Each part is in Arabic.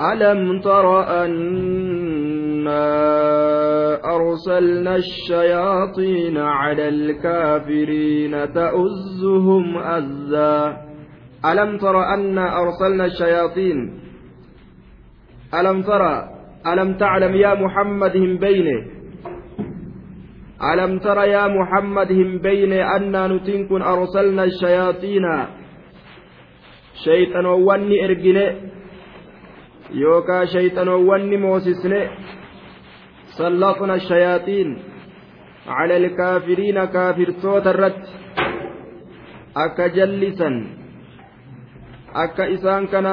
ألم تر أنا أرسلنا الشياطين على الكافرين تؤزهم أزا؟ ألم تر أنا أرسلنا الشياطين؟ ألم ترى ألم تعلم يا محمد هم بينه ألم تر يا محمد هم بين أنا نتنكن أرسلنا الشياطين؟ شيطانواني إرجنه يوكا شيطانواني موسسنه سلطنا الشياطين على الكافرين كافر صوت الرد أكا جلسا أكا إسان كان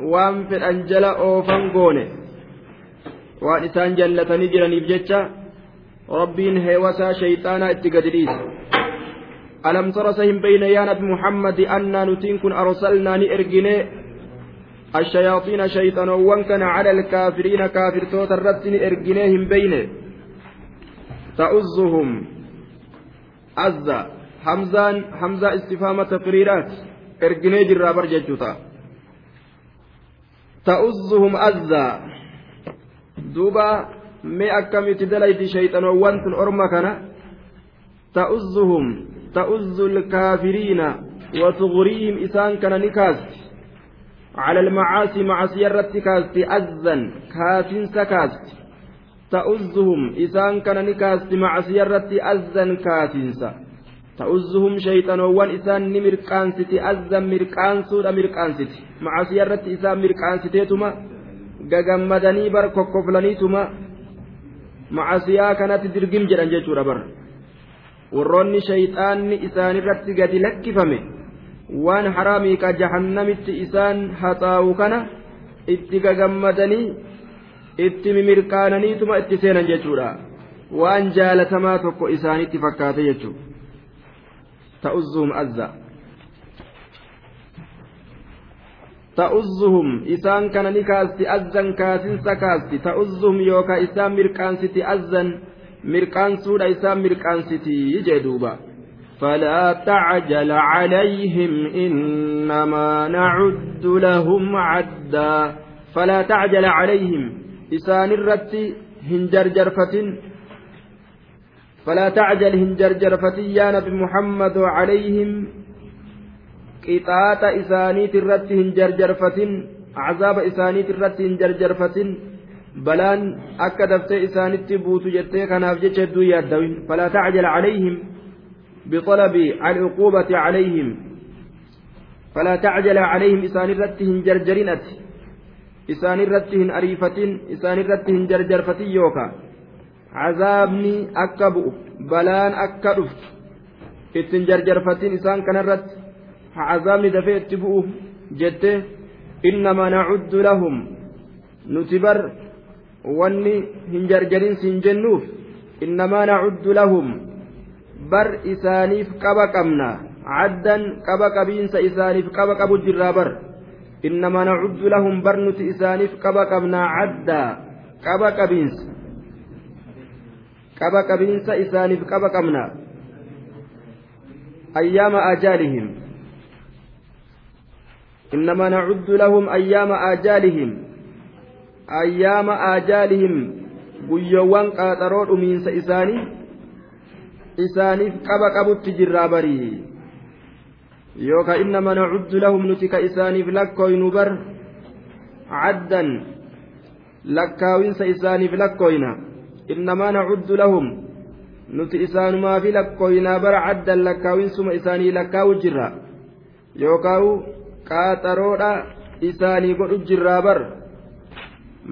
وان في الأنجلة أوفان قونه وان إسان جلتني جرانيف جتشا rabbiin heewasaa shayxaanaa itti gadi dhiise. Alam tara sahin bayna yaa nabi muhammadi annaa nutiin kun arsalnaa ni ergine? الشياطين شيطانوان كان على الكافرين كافر توت الرتن إرجنيهم بينه تؤزهم أزا. حمزان حمزة استفهام تقريرات. إرجني جرابر ججوتا تؤزهم أزا. دوبا dalayti shayxanoowwan tun orma kana ta'uzzuhum ta'uzzu lkaafiriina watugriihim isaan kana ni kaasti على المعاصي معصية رتكاست أزا كافين سكاست تؤزهم إسان كان نكاست معصية رت أزا كافنسا تؤزهم شيطان وان إسان نمرقانست أزا مرقانسو مرقانست معصية رت إسان مرقانستيتما غغمدني بر كوكوفلانيتما macasiyaa kanatti dirgim jedhan jechuudha bar warroonni shayxaanni isaanirratti gadi lakkifame waan haraamii ka jahannamitti isaan haxaawu kana itti gagammadanii itti mimirkaananiituma itti seenan jechuudha. Waan jaalatamaa tokko isaanitti fakkaate jechuudha ta'uzzuhum azza. Ta'uzzuhum isaan kana ni kaasti azzan kaasinsa kaasti. Ta'uzzuhum yookaan isaan mirqaansiti azzan mirqaansuudha isaan mirqaansiti jee duuba فلا تعجل عليهم إنما نعد لهم عدا. فلا تعجل عليهم. إسان الرت هنجر جرفة فلا تعجل هنجر جرفة يا نبي محمد عليهم. قطات إسانيت الرت هنجر جرفة عذاب إسانيت الرت هنجر جرفة بلان أكدفت إسانيت بوتو جتيك نافجة فلا تعجل عليهم. بطلب العقوبة عليهم. فلا تعجل عليهم إسان رتهن جرجرينة إسان رتهن أريفة إسان رتهن جرجرفة يوكا. عذابني أكبؤ بلان أكدفت إتن جرجرفة إسان كان رت عذابني bu'uuf jette innamaa nacuddu lahum nuti bar wanni hin jennuuf innamaa nacuddu lahum bar isaaniif qaba qabna caddan qaba qabiinsa isaaniif qaba qabu jirraa bar innamaa nacuddu lahum bar nuti isaaniif qaba qabnaa caddaa qaba qabiinsa qaba qabiinsa isaaniif qaba qabna ayyaama ajaalihim إنما نعد لهم أيام آجالهم أيام آجالهم guyyoowwan qaaxaroo dhumiinsa isaanii isaaniif qaba qabutti jirraa barii. Yookaan innama nacuddu lahum nuti ka isaaniif lakkooynu bar caddan lakkaawinsa isaaniif lakkooyna innamaa nacuddu lahum nuti isaanumaafi lakkooynaa bara caddan lakkaawinsuma isaanii lakkaawu jirra. Yookaan qaaxaroodha isaanii godhu jirraa bar.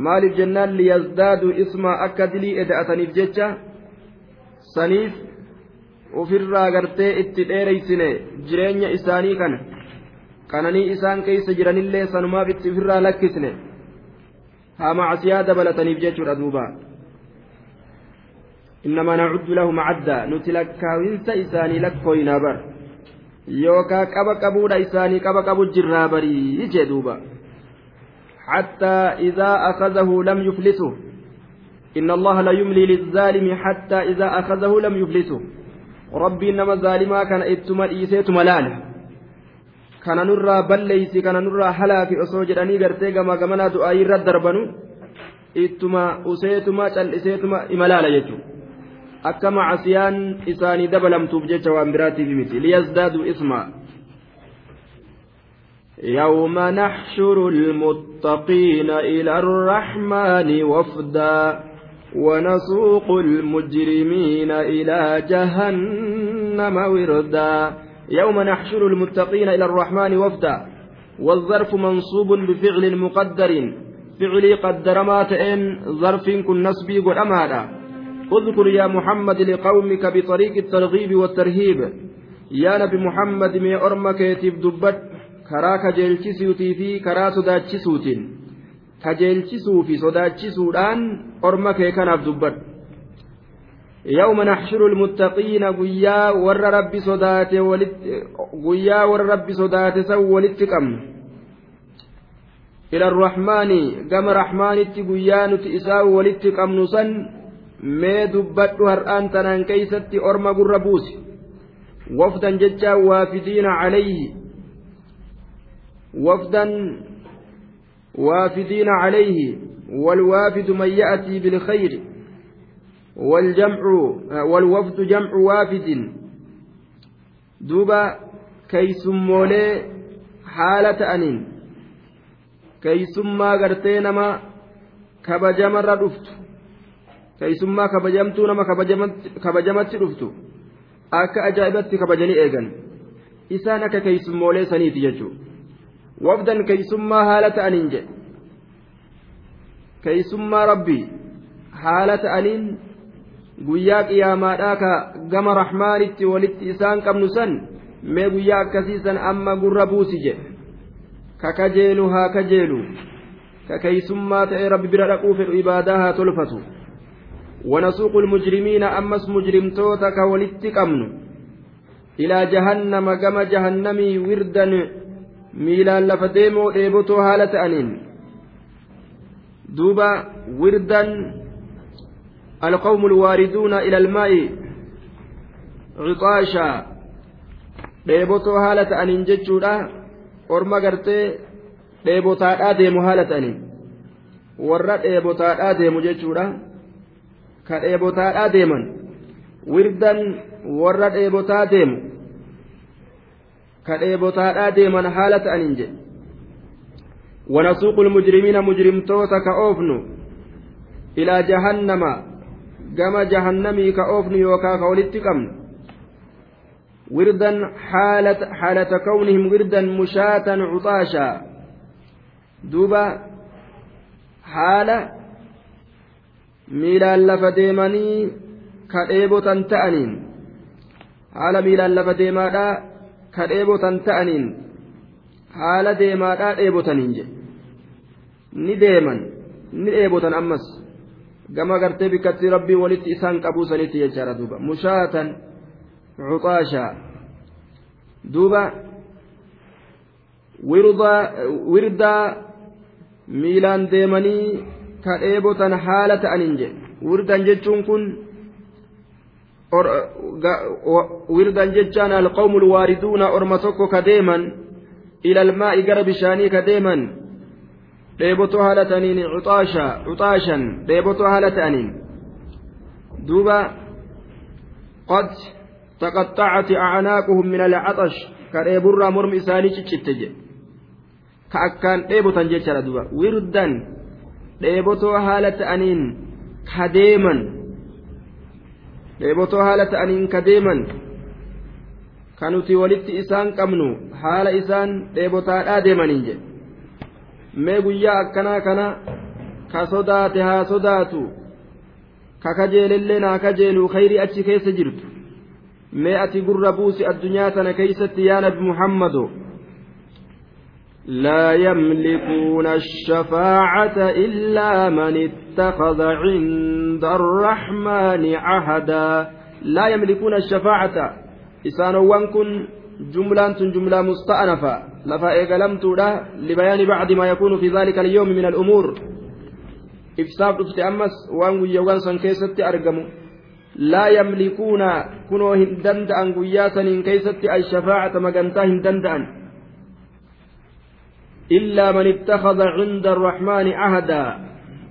Maaliif jennaan liyazdaaduu ismaa akka dilii eda'ataniif jecha? Saniif ufirraa gartee itti dheereysine jireenya isaanii kana qananii isaan keeysa jiranillee sanumaaf itti ufirraa lakkisne haa macasiyaa dabalataniif jechuudha duuba innamaa nacuddu lahum cadda nuti lakkaawinsa isaanii lakkooynaa bar yookaan qaba qabuudha isaanii qaba qabu jirraa barii jee duuba حتى إذا أخذه لم يفلسه إن الله لا يملي للظالم حتى إذا أخذه لم يفلسه ربي إنما ظالما كان إتما إيسيت ملاله kana nurraa balleeysi kana nurraa halaaki osoo jedhanii gartee gamaa gamanaa du'aayii irra darbanu ittuma useetuma cal'iseetuma imalaala jechuudha akka macasiyaan isaanii dabalamtuuf jecha waan biraatiif miti liyazdaaduu isma يوم نحشر المتقين إلى الرحمن وفدا ونسوق المجرمين إلى جهنم وردا. يوم نحشر المتقين إلى الرحمن وفدا. والظرف منصوب بفعل مقدر. فعلي قدر ما تئن ظرف كن نسبي قل اذكر يا محمد لقومك بطريق الترغيب والترهيب. يا نبي محمد من أرمك دبت. karaa kajeelchisuutii fi karaa sodaachisuutiin kajeelchisuu fi sodaachisuudhaan orma kee kanaaf dubbadhu. Yawma naxshuru lmuttaqiina guyyaa warra rabbi sodaate walitti guyyaa warra rabbi sodaate san walitti qabnu. Ila arrahmaani gama rahmaanitti guyyaa nuti isaa walitti qabnu san mee dubbadhu har'aan tanaan keeysatti orma gurra buusi. Wafdan jechaa waafidiina calayhi. Wafdan وافدين عليه والوافد من يأتي بالخير والجمع والوفد جمع وافد. دوبا كيسمولي حالة أنين. كيسما غرتي نما كبجمر دفت كيسما كبجمتو نما كبجمت دفت akka ajaa'ibatti kabajanii eegan isaan akka keeysumoolee saniiti jechuudha wafdan keeysummaa haala ta'aniin jedhe keeysummaa rabbii haala ta'aniin guyyaa qiyaamaadhaa ka gama rahmaanitti walitti isaan qabnu san mee guyyaa akkasiisan amma gurra buusi jedhe ka kajeelu haa kajeelu ka keeysummaa ta'e rabbi bira dhaquu fedhu ibaadaa haa tolfatu ونسوق المجرمين أمس مجرمتوتا كولت قمن إلى جهنم كما جهنمي وردا miilaan lafa deemoo dheebotoo haala ta'aniin duuba wirdan alqawmu alwaariduuna ila almaa'i cixaashaa dheebotoo haala ta'aniin jechuudha orma gartee dheebotaadhaa deemu haala ta'aniin warra dheebotaadhaa deemu jechuudha ka dheebotaadhaa deeman wirdan warra dheebotaa deemu kadheebotaadhaa deeman haala ta'aniin jedhe. ونسوق المجرمين مجرمتوتا كأوفنو إلى جهنم كما جهنمي كأوفنو يوكا كولت قمن وردا حالة حالة كونهم وردا مشاة عطاشا دوبا حالة ميلان لفديماني كأيبوتا تأنين حالة ميلان لفديمانا ka dheebotan ta'aniin haala deemaadhaa dheebotaniin jedhe. Ni deeman ni dheebotan ammas. Gama gartee bikkatti rabbii walitti isaan qabuu sanitti jechaadha duuba. Mushaatan cuxaashaa duuba wirdaa miilaan deemanii ka dheebotan haala ta'aniin jedhe. Wirdan jechuun kun wirdan jechaan alqawmu lwaariduuna orma tokko ka deeman ila almaa'i gara bishaanii ka deeman dheebotoo haala ta'aniin cuxaashan dheebotoo haala ta'aniin duuba qad taqaxxacati acnaaquhum min alcaxash ka dheeburraa mormi isaanii ciccitte jedhe ka akkaan dheebotan jechaadha duuba. Wirdan dheebotoo haala ta'aniin ka deeman dheebotoo haala ta'aniin ka deeman ka nuti walitti isaan qabnu haala isaan dheebotaadhaa deemaniin jedhe. Mee guyyaa akkanaa kana ka sodaate haa sodaatu ka kajeelellee naa kajeelu khayrii achi keessa jirtu. Mee ati gurra buusi addunyaa tana keeysatti yaa nabi muhammado لا يملكون الشفاعة إلا من اتخذ عند الرحمن عهدا. لا يملكون الشفاعة. إسانوان كن جملة جملة مستأنفة. لفا إيقلمت لبيان بعد ما يكون في ذلك اليوم من الأمور. إفساب دفت أمس وان ويوان سن كيست أرقموا لا يملكون كنوا هندند أن قياسا كيست الشفاعة مقنتا هندند illaa man ittakhada cinda arrahmaani ahadaa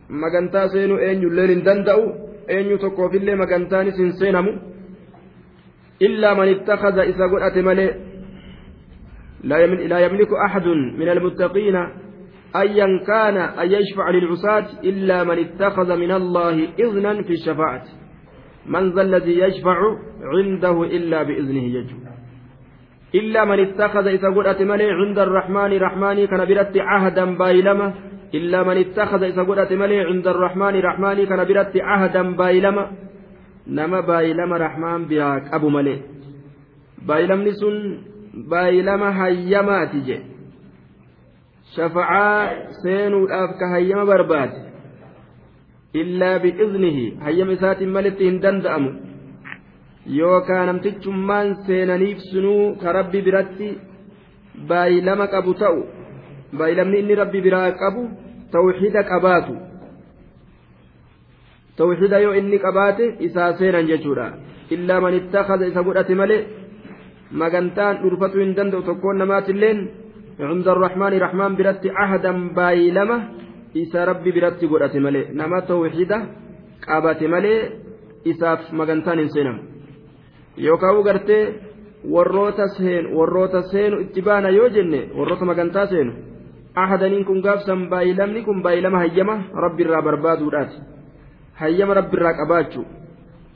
magantaa seenuu eenyulleen hin danda'u eenyu tokkoofillee magantaanis hin seenamu illaa man ittakhada isa godhate malee لا يملك أحد من المتقين أيا كان أن يشفع للعصاة إلا من اتخذ من الله إذنا في الشفاعة من ذا الذي يشفع عنده إلا بإذنه يجب إلا من اتخذ إذا قلت ملي عند الرحمن رحماني كان برت عهدا بايلما. إلا من اتخذ إذا قلت ملي عند الرحمن رحماني كان برت عهدا بايلما. نما بايلما رحمن بياك أبو ملي. بايلمني سن بايلما هيماتي جي شفعاء سينو الآف كهيما برباد. إلا بإذنه هيم سات ملت هندندأمو yookaan namtichummaan seenaniif sunuu ka rabbi biratti baay'ilama qabu ta'u baay'ilamni inni rabbi biraa qabu tawxiida qabaatu tawxiida yoo inni qabaate isaa seenan jechuudha illaa man ittakhadha isa godhate malee magantaan dhurfatu hin danda'u tokkoon namaatilleen عند الرحمن رحمن برت عهدا بايلمة إسا ربي برت قرأت ملي نما توحيدة قابت ملي إساف مغنتان سينم Yookaan gartee warroota seenu warroota seenu itti baana yoo jenne warroota magantaa seenu ahadaniin kun gaafsan baay'ilamni kun baay'ilama hayyama rabbiirraa barbaaduudhaati hayyama rabbiirraa qabaachuu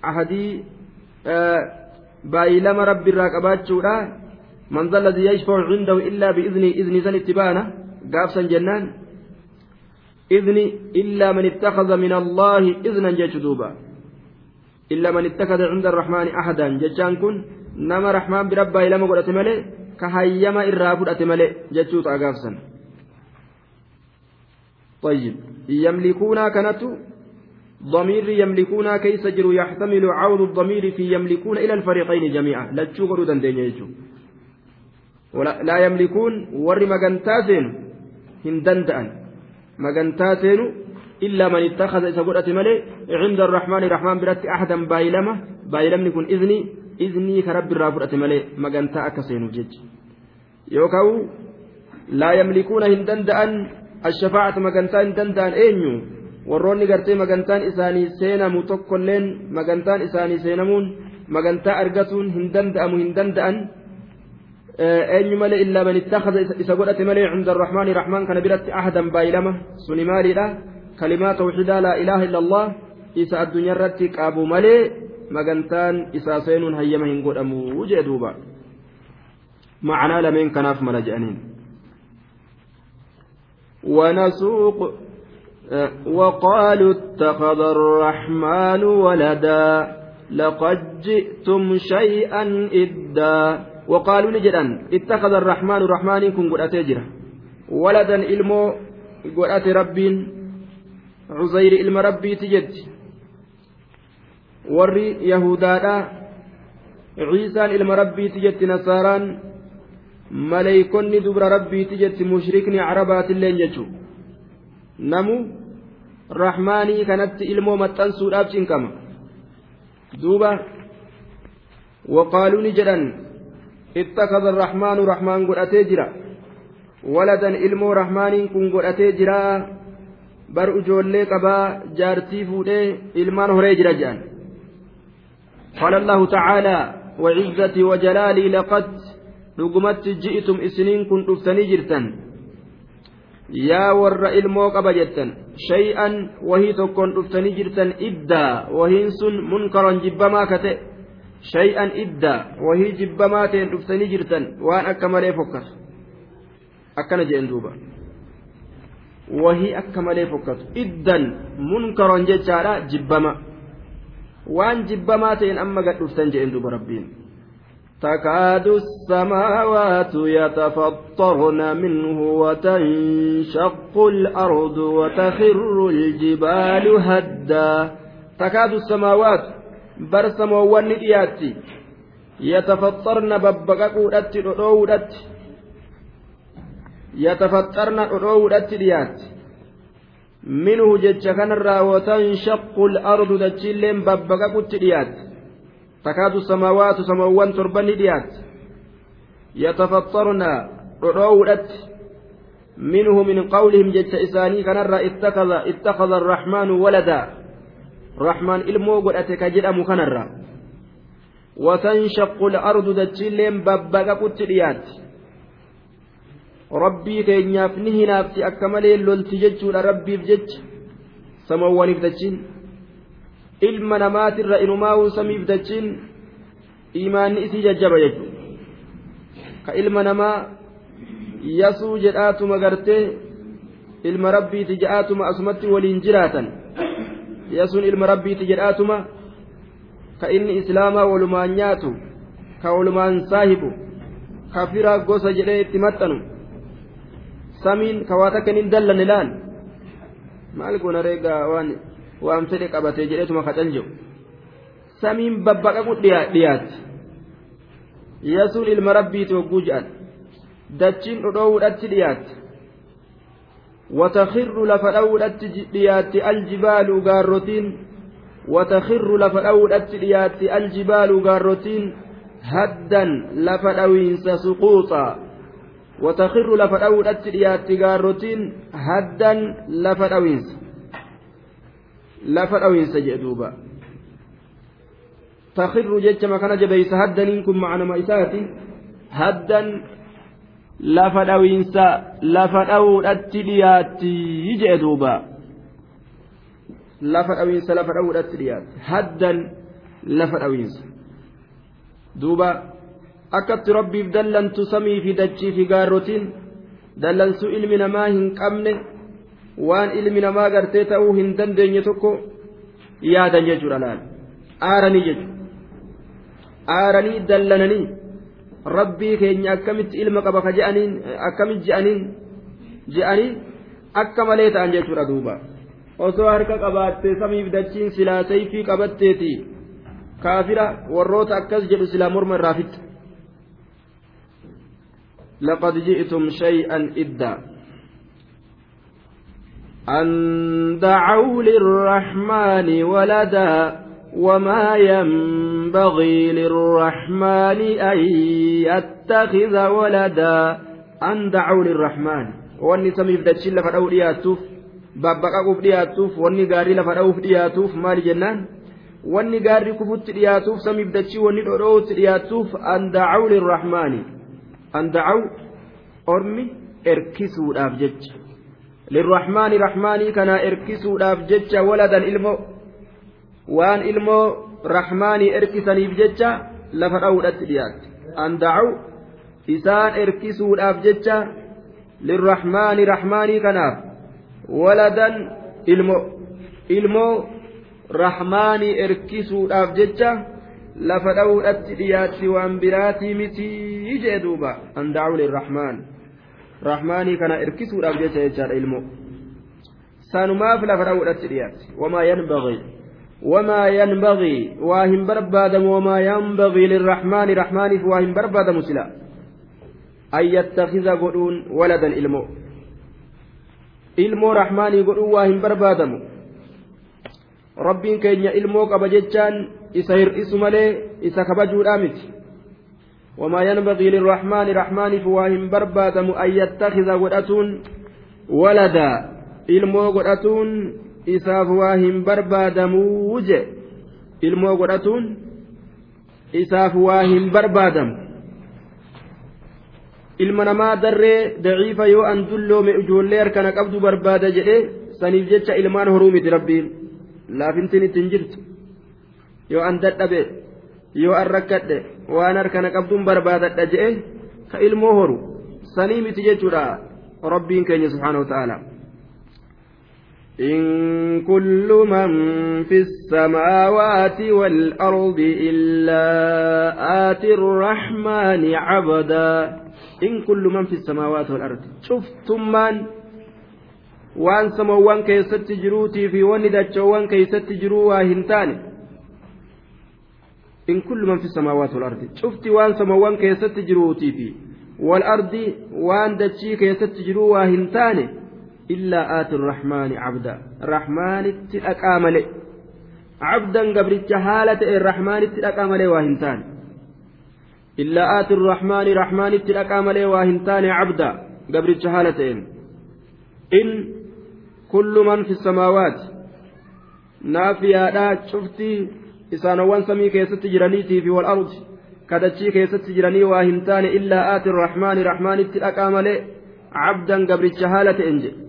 ahadii baay'ilama rabbiirraa qabaachuudha man zalladii yashfa'u cindahu illaa bi'iznii iznii san itti baana gaafsan jennaan izni illaa man ittakhadha min allaahi iznan jechu duuba إلا من اتخذ عند الرحمن أحدا. جتان كن نما رحمن بربا إلى مقولة ملي كهيما إرافود أتملي جتشوت أقافسا طيب يملكون كانت ضمير يملكون كيس جرو يحتمل عوض الضمير في يملكون إلى الفريقين جميعا. لا تشوغروا دندين ولا لا يملكون ور مغنتاسين هندندأن. مغنتاسين إلا من اتخذ إذا قلت ملي عند الرحمن الرحمن برت أحدا بايلمة بايلمني كن إذني إذني كرب الرافرة ملي مغنتا أكسين جج يوكاو لا يملكون هندندأن الشفاعة مغنتا هندندأن أينيو warroonni gartee magantaan isaanii seenamu tokkolleen magantaan isaanii seenamuun magantaa argatuun hin danda'amu hin danda'an eenyu malee illaa man ittakhadha isa godhate malee cinda arrahmaani rahmaan kana biratti ahadan baay'ilama suni maaliidha kalimaa tawxiidaa laa ilaaha illa allah isa addunyaa irratti qabu malee magantaan isaa seenuun hayyama hin godhamu jee duuba لمن كناف ملا ونسوق وقالوا اتخذ الرحمن ولدا لقد جئتم شيئا إدا. وقالوا نجدا اتخذ الرحمن الرحمن كن قد أتجره ولدا إلمو قد ربين. عزير إلم ربي تجد warri yahudaadha ciisaan ilma rabbiiti jetti nasaaraan maleeykonni dubra rabbiiti jetti mushrikni carabaatilleen jechu namu rahmaanii kanatti ilmoo maxxansuudhaaf cinqama duuba waqaaluu ni jedhan ittakaza arrahmaanu rahmaan godhatee jira waladan ilmoo rahmaaniin kun godhatee jira bar ijoollee qabaa jaartii fuudhee ilmaan horee jira jedhan قال الله تعالى وعزتي وجلالي لقد رقمت جئتم إسنين كن أفتني جرتا يا ور إلمو قبجتا شيئا وهي تكون أفتني جرتا إدا وهي سن منكرا جبما كتئ شيئا إدا وهي جبما تين أفتني جرتا وأن أكمل فكر أكن جئن دوبا وهي أكمل فكر إدا منكرا ججارا جبما. waan jibbamaa ta'een amma gad dhuftan jedhen duba rabbiin تكاد السماوات يتفطرن منه وتنشق الأرض وتخر الجبال هدا. تكاد السماوات برسموان ندياتي يتفطرن ببقاقودت رؤودت يتفطرن دياتي minhu jecha kanarraa watanshaqu al-ardu dachiilleen babbaqaqutti dhiyaate takaatu samaawaatu samawwan torban ni dhiyaate yatafaxarna dhodhoowudhatti منه من قولهم جت إساني كنر اتخذ اتخذ الرحمن ولدا رحمن إلمو قد أتكجد أمو كنر وتنشق الأرض دتشلين ببقى قتليات rabbii keenyaaf ni hinaafti akka malee lolti jechuudha rabbiif jecha. Samawwaniif dachiin ilma namaatirra inumaa'uu samiif dachiin imaanni isii jajjaba jechuudha. Ka ilma namaa yasuu jedhaatuma gartee ilma rabbiiti jedhaatuma asumatti waliin jiraatan. Yasuun ilma rabbiiti jedhaatuma ka inni islaamaa walumaan nyaatu ka walumaan saahibu ka fira gosa jedhee itti maxxanu samiin ka waa takka hin dallanne laal maal goona reegaa waan waan fedhe qabatee jedheetuma kacal jiru samiin babbaqaqu dhiyaatti yasuun ilma rabbiiti hogguu jedhan dachiin dhodhoowudhatti dhiyaatti وتخر لفدودت ديات الجبال غاروتين وتخر لفدودت ديات الجبال غاروتين هدا لفدوينس سقوطا وتخر لفدودت ديات غاروتين هدا لفدوينس لفدوينس جدوبا تخر جج مكان جبيس هدا منكم معنا ما إساتي هدا lafa dhawiinsa lafa dhawuudhatti dhiyaatti jee duuba lafa dhawiinsa lafa akkatti rabbiif dallantu samii fi dachii fi gaarrotiin dallansuu ilmi namaa hin qabne waan ilmi namaa gartee ta'uu hin dandeenye tokko yaadan jechuudha laal. Aaranii jechuudha aaranii dallananii. rabbii keenya akkamitti ilma qaba ka je'aniin akkamitti je'aniin je'anii akka malee ta'an jechuudha duuba. Osoo harka qabaattee samiif dachiin silaa sayfii qabatteeti kaafira warroota akkas jedhu silaa morma irraa fixxe لقد جئتم شيئا إدا أن دعوا للرحمن ولدا وما ينبغي للرحمن أن يتخذ ولدا أن دعوا للرحمن واني سميف دياتوف babbaqaquuf dhiyaatuuf wanni gaarii lafa dha'uuf dhiyaatuuf maali jennaan wanni gaarii kufutti dhiyaatuuf samiif dachii wanni dhodhoo'utti dhiyaatuuf an dacaw lirrahmaani an dacaw ormi erkisuudhaaf jecha lirrahmaani rahmaanii kanaa erkisuudhaaf jecha waladan ilmo waan ilmoo rahmaanii erkisaniif jecha lafa dha'uudhatti dhiyaatte an dacaw isaan erkisuudhaaf jecha lirrahmaani rahmaanii kanaaf waladan ilmo ilmoo rahmaanii erkisuudhaaf jecha lafa dha'uudhatti dhiyaatti waan biraatii mitii jee duuba an dacaw lirrahmaan rahmaanii kana erkisuudhaaf jecha jechaadha ilmoo sanumaaf lafa dha'uudhatti dhiyaatti wamaa yanbagii وما ينبغي واهم بربادم وما ينبغي للرحمن رحمن واهم بربادم سلا أن يتخذ قلون ولدا إلمو إلمو رحمن قلون واهم بربادم ربين كين إلمو قبجتشان إسهر إسمالي إسكبجو الآمت وما ينبغي للرحمن رحمن فواهم بربادم أن يتخذ قلون ولدا إلمو قلون isaaf waa hin barbaadamuu je ilmoo godhatuun isaaf waa hin barbaadamu ilma namaa darree daciifa yoo an dulloome ijoollee harkana qabdu barbaada jedhe saniif jecha ilmaan horuu miti rabbiin laafintiin ittiin jirtu yoo an dadhabe yoo an rakkadhe waan harkana qabduun barbaadadha jedhe ka ilmoo horu sanii miti jechuudha rabbiin keenya subhaanahu wa ta'ala. إن كل من في السماوات والأرض إلا آتي الرحمن عبدا إن كل من في السماوات والأرض شفتم من keessatti jiruutii fi wanni dachawwan keessatti jiruu waa hin taane wal ardi cufti waan samawwan keessatti jiruutii fi wal ardi waan dachii keessatti jiruu waa hin taane إلا آت الرحمن عبدا رحمن تلقى ملئ عبدا قبرت حالة الرحمن ملئ واهنتان إلا آت الرحمن رحمن ملئ واهنتان عبدا قبرت حالة in kullu man fi samaawaati naafiyaadhaa cuftii isaanowwan samii keessatti jiraniitii fi wal ardi kadachii keessatti jiranii waa hin taane illaa aati rahmaani rahmaanitti dhaqaa malee cabdan gabricha haala ta'en jedhe.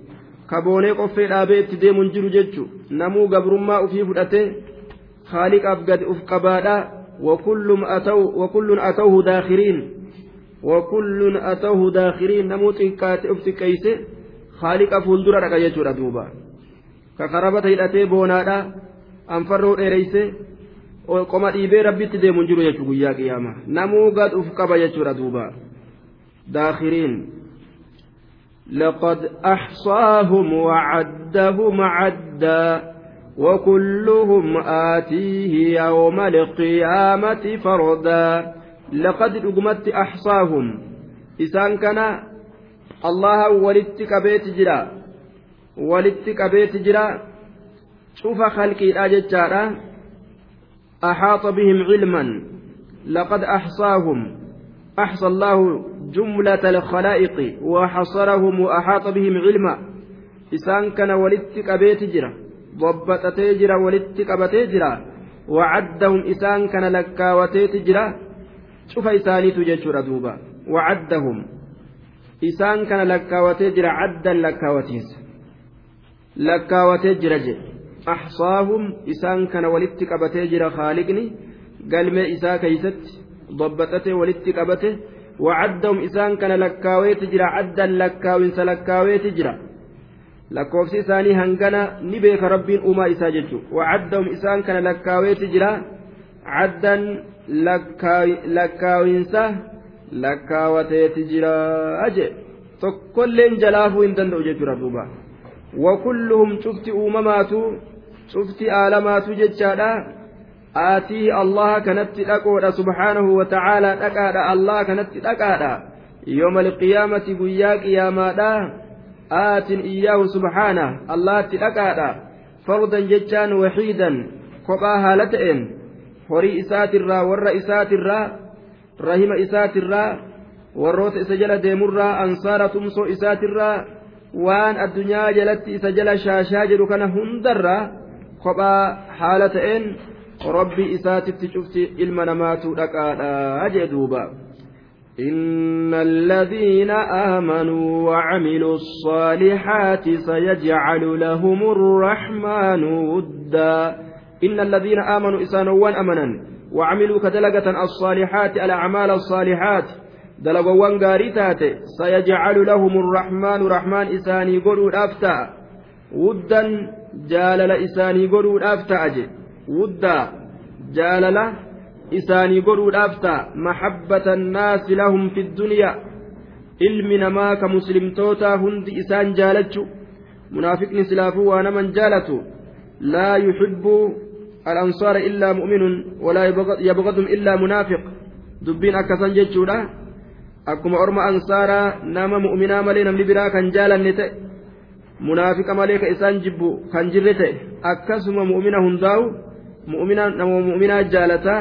Kaboonee qoffee dhaabee itti deemuun jiru jechu namuu gabrummaa ufii fudhatee haaliqaaf gad uf qabaadhaa wakullun atawhu daakhiriin wakullun atawhu daakhiriin namuu xiqqaate uf xiqqeeyse haaliqa fuuldura dhaqa jechuudha duuba. Ka karabata hidhatee boonaadhaa anfarroo dheereyse qoma dhiibee rabbitti deemuun jiru jechuu guyyaa qiyaama namuu gad qaba jechuudha duuba. Daakhiriin لقد أحصاهم وعدهم عدا وكلهم آتيه يوم القيامة فردا لقد أقمت أحصاهم إسان كان الله ولدتك بيت جرا ولدتك بيت جرا شوف خلقي الآجة أحاط بهم علما لقد أحصاهم. أحصى الله جملة الخلائق وحصرهم وأحاط بهم علما. إسان كان ولدت قبيت جرا ضبطتي جرا ولدت قبتي جرا وعدهم إسان كان لكاوتيت جرا. شوف إساني تججر دوبا. وعدهم. إسان كان لكاوتي جرا عدا لكاوتيس لكاوتي جرا أحصاهم إسان كان ولدت قبتي جرا خالقني قلمي إسا كيست ضبطته ولدت قبته وعدهم إسان كان لكاويت جرا عدا لكاوين سلكاويت جرا lakkoofsi isaanii hangana ni beeka rabbiin uumaa isaa jechuun wacaddaum isaan kana lakkaaweeti jira caddan lakkaawinsa lakkaawateeti jira aje tokkolleen jalaafuu hin danda'u jechuudha duuba wakulluhum cufti uumamaatu cufti aalamaatu jechaadha aatii allaha kanatti dhaqoodha subhaanahu wa ta'aalaa dhaqaadha allah kanatti dhaqaadha yooma alqiyaamati guyyaa qiyaamaadha aatin iyyaahu subhaana allahatti dhaqaadha fardan jechaan waxiidan kophaa haala ta'een horii isaatirraa warra isaatirraa rahima isaatirraa warroota isa jala deemurraa ansaara tumsoo isaatirraa waan addunyaa jalatti isa jala shaashaa jedhu kana hundarraa kophaa haala ta'een rabbii isaatitti cufti ilma namaatu dhaqaadha jee إن الذين آمنوا وعملوا الصالحات سيجعل لهم الرحمن ودا إن الذين آمنوا إسانوان أمنا وعملوا كدلقة الصالحات الأعمال الصالحات دلقوان قارتات سيجعل لهم الرحمن رحمن إساني قلوا أفتا ودا jaalala isaanii godhuudhaaf ta'a je. Wuddaa jaalala isaanii godhuudhaaf ta'a. Maxabbata annaasi lahum fi ddunyaa ilmi namaa ka muslimtootaa hundi isaan jaalachu. Munaafiqni silaafuu waa naman jaalatu. Laa yuxibbu al'ansaara illaa mu'minun walaa yabqadum illaa munaafiq. Dubbiin akkasan jechuudha. Akkuma orma ansaaraa nama mu'minaa malee namni biraa kan jaalanne ta'e. Munaafiqa malee ka isaan jibbu kan jirre ta'e akkasuma mu'mina hundaa'u mu'minaa jaalataa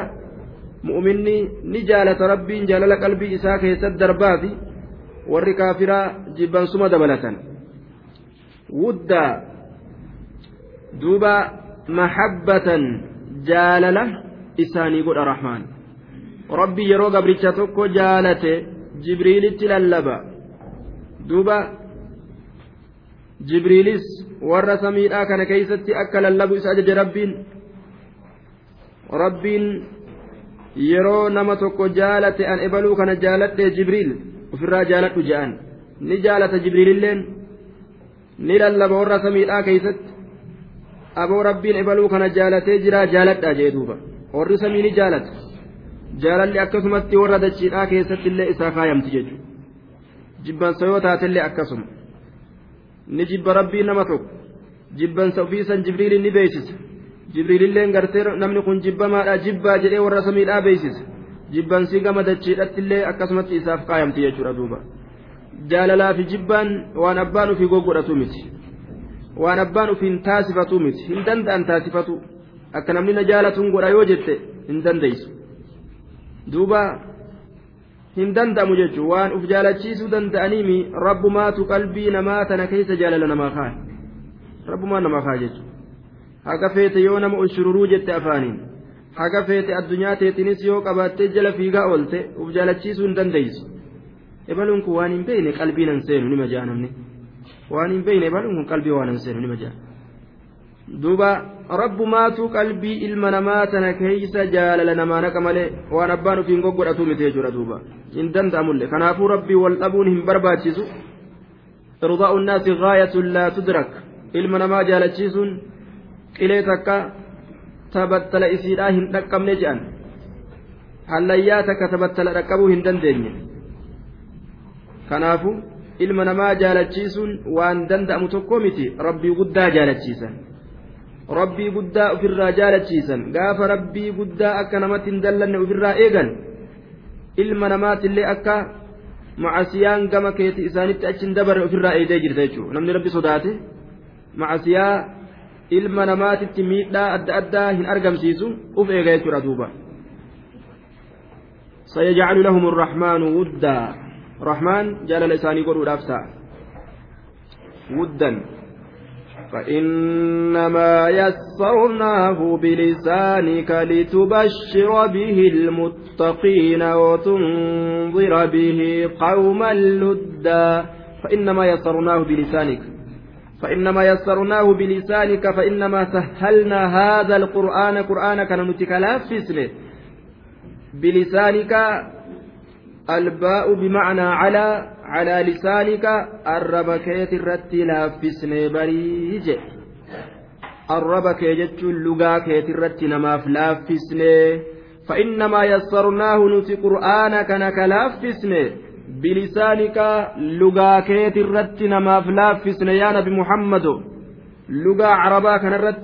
mu'minni ni jaalata rabbiin jaalala qalbii isaa keessatti darbaafi warri kaafiraa jibbansuma dabalatan. Wuddaa. Duuba mahabbatan jaalala isaanii godha rahmaan. Rabbi yeroo gabricha tokko jaalate jibriilitti lallaba. Duuba jibriilis warra samiidhaa kana keeysatti akka lallabu isa ajaje rabbiin. Rabbiin yeroo nama tokko jaalate an ebaluu kana jaaladhe jibriil ofirraa jaaladhu je'an ni jaalata jibriililleen. Ni lallaba warra samiidhaa keeysatti. Aboo rabbiin ebaluu kana jaalatee jiraa jaaladhaa jee duuba. Warri samii ni jaalata jaalalli akkasumatti warra dachiidhaa keessatti illee isaa kaayamti jechuudha. Jibbansa yoo taatellee akkasuma ni jibba rabbii nama tokko. Jibbansa ofiisan jibriilin ni beeksisa. Jibriililleen gartee namni kun jibbamaadha jibbaa jedhee warra samiidhaa beeksisa. Jibbansii gama dachiidhattillee akkasumatti isaaf kaayamti jechuudha duuba. Jaalalaa fi jibbaan waan abbaan ofii goggodhatu miti. Waan abbaan ofiin taasifatu miti. Hin danda'an taasifatu. Akka namni na jaalatuun godha yoo jette hin dandeessu. Duuba hin danda'amu jechuun waan uf jaalachiisuu danda'aniimi rabbumaatu qalbii namaa tana keessa jaalala namaa kaa rabbumaa namaa kaa jechuudha haga feete yoo nama ushururuu jette afaaniin haga feete addunyaa teetinis yoo qabaattee jala fiigaa oolte uf jaalachiisuu hin dandeessu ebaluun kun waan hin beekne qalbii nan seenu nima ja'a namni waan hin beekne ebaluun kun qalbii waan hin seenu nima ja'a. Duuba rabbumaatu qalbii ilma namaa tana keeysa jaalala namaa naqa malee waan abbaan ofiin goggodhatu miti jechuudha duuba hin danda'amulle kanaafuu rabbii wal dhabuun hin barbaachisu irdaa'u nnaasi gaayatun laa tudrak ilma namaa jaalachiisuun qilee takka tabattala isiidhaa hin dhaqqabne jedhan hallayyaa takka tabattala dhaqqabuu hin dandeenye kanaafuu ilma namaa jaalachiisuun waan danda'amu tokko miti rabbii guddaa jaalachiisan rabbii guddaa ofirraa jaalachiisan gaafa rabbii guddaa akka namatti hin dallanne ofirraa eegan ilma namaatillee akka macasiyaan gama keeti isaanitti achi hin dabarre ofirraa eegdee jirta jechuudha. Namni rabbi sodaate macasiyaa ilma namaatitti miidhaa adda addaa hin argamsiisu uf eega jechuudha duuba. Sayajcalu lahum arrahmaanu wuddaa. Rahmaan jaalala isaanii godhuudhaaf ta'a. Wuddan. فإنما يسرناه بلسانك لتبشر به المتقين وتنظر به قوما لدا. فإنما يسرناه بلسانك. فإنما يسرناه بلسانك فإنما سهلنا هذا القرآن قرآن كان نتكلافسنه بلسانك الباء بمعنى على على لسانك الرب كيت الرت لافسني بريج الرب كيجت اللغا كيت الرت نماف لافسني فإنما يسرناه نتي قرآنك نك لافسني بلسانك لغا كيت الرت نماف لافسني يا نبي محمد لغا عربا كان الرت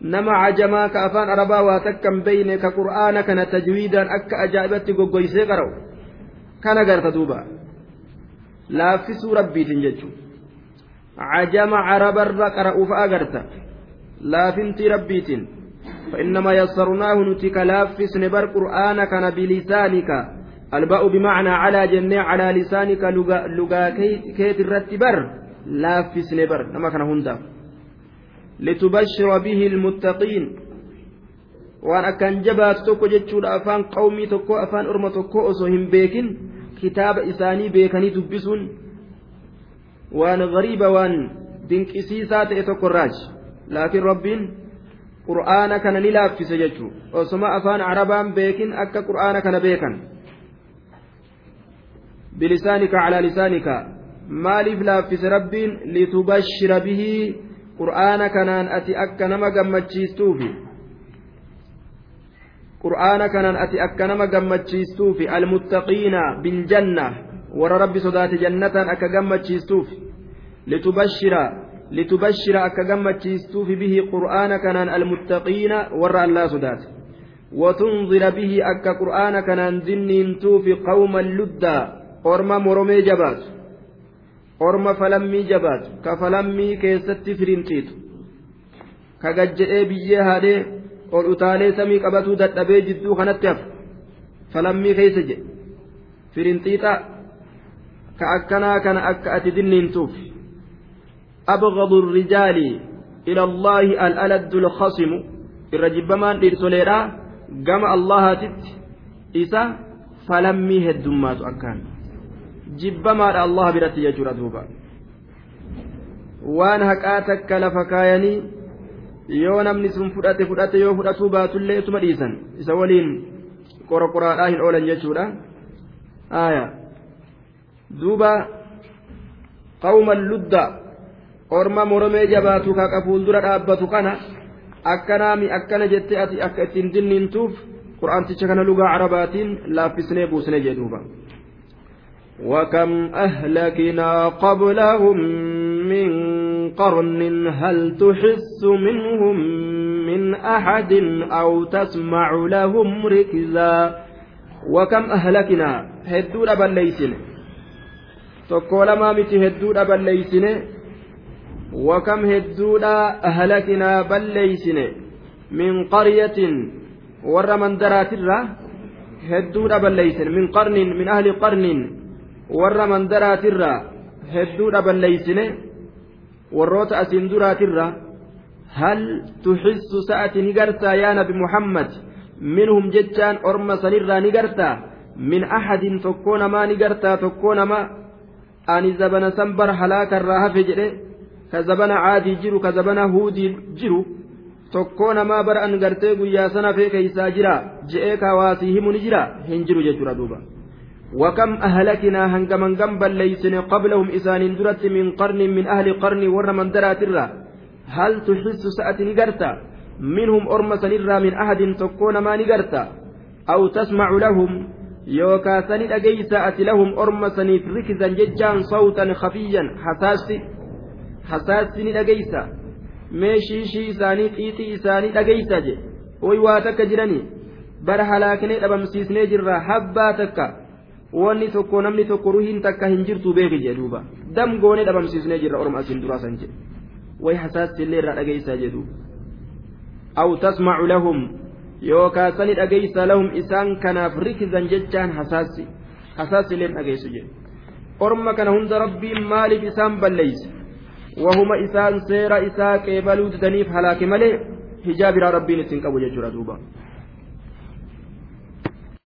nama cajamaa ka afaan arabaa waa takkan beyne ka qur'aana kana tajwiidaan akka ajaa'ibatti goggoysee qara'u kana garta duuba laaffisuu rabbiitiin jechuudha cajama carabarra qara'uuf agarta laafintii rabbiitiin فإنما يسرناه نتك لافس نبر قرآن كان بلسانك الباء بمعنى على جنة على لسانك لغا كيت الرتبر لافس نبر نما كان هندا لتبشر به المتقين waan akkan jabaatu tokko jechuudha afaan qawmii tokko afaan orma tokko osoo hin beekin Kitaaba isaanii beekanii dubbisuun waan gariiba waan dinqisiisaa ta'e tokko irraaji laakiin rabbiin qur'aana kana ni laaffise jechuu osoma afaan arabaan beekin akka qur'aana kana beekan bilisaanika calaa lisaanika maaliif laaffise rabbiin litubashira bihii qur'aana kanaan ati akka nama gammachiistuufi qur'aana kanaan ati akka nama gammachiistuufi almuttaqiina biljanna warra rabbi sodaate jannataan akka gammachiistuufi litubashira litubashira akka gammachiistuufi bihi qur'aana kanaan almuttaqiina warra allaa sodaate وتنظر به أكا قرآن كان دنينتو في قوما لدا أرما مرمي جبات أرما فلمي جبات كفلمي كيست فرنتيت كججئ بيه هذه ol utaalee samii qabatuu dadhabee jidduu kanatti hafu falammii keessa jedhe firinxiixa ka akkanaa kana akka ati dinniintuuf abghadu rijaali ila allaahi al'aladdu lkhasimu irra jibbamaan dhiirsoleedha gama allahaatitti isa falammii heddummaatu akkaan jibbamaadha allah biratti jechuudha duuba waan haqaa takka lafa kaayanii yoo namni sun fudhate fudhate yoo fudhatuu baatullee ituma dhiisan isa waliin qorqoraadhaa hin oolan jechuudha aya duuba qawman ludda orma moromee jabaatu kaqa fuuldura dhaabbatu kana akkanaami akkana jette ati akka ittiin dinniintuuf qur'aanticha kana lugaa carabaatiin laaffisnee buusnee jedhuuba وكم أهلكنا قبلهم من قرن هل تحس منهم من أحد أو تسمع لهم ركزا؟ وكم أهلكنا؟ هدود بليسن تقول ما متي هدود بليسن وكم هدود أهلكنا بليسن من قرية ور من درات hedduudha balleeysin min qarnin min ahli qarnin warra mandaraatirraa hedduudha balleeysine warroota asiin duraatirra hal tuxissu sa'ati ni gartaa yaa nabi muhammad minhum jechaan orma sanirraa ni gartaa min ahadin tokkoo namaa ni gartaa tokkoo namaa ani zabana san bar halaakarraa hafe jedhe ka zabana caadii jiru ka zabana huudii jiru tokkoo namaa bara an gartee guyyaa sana fee keeysaa jira je'ee kawaasii himu ni jira hin jiru jechuudha duuba وكم أهلكنا هنجمن جنبا ليسن قبلهم إسان درت من قرن من أهل قرن ور من درات هل تحس سأت نجرتا منهم أرمس نرى من أحد تكون ما نجرتا أو تسمع لهم؟ يوكا سني أجيسا لهم أرمسني ركزا ججان صوتا خفيا. حساسي حساسي أجيسا meeshiishii isaanii xiixii isaanii dhageeysa je way waa takka jiranii bara halaaknee dhabamsiisnee jirra habbaa takka wanni tokko namni tokko ruhiin takka hin jirtu beeki jedhuuba dam goonee dhabamsiisnee jirra orma asiin duraasan jedhe way hasaassillee irraa dhageeysaa jedhu aw tasmacu lahum yookaa sani dhageeysa lahum isaan kanaaf rikizan jechaan hasaassi hasaassilleen dhageeysu jedhe orma kana hunda rabbiin maaliif isaan balleeyse wahuma isaan seera isaa qeebaluu didaniif halaake malee hijaabiraa rabbiin ittiin qabu jechuudha duuba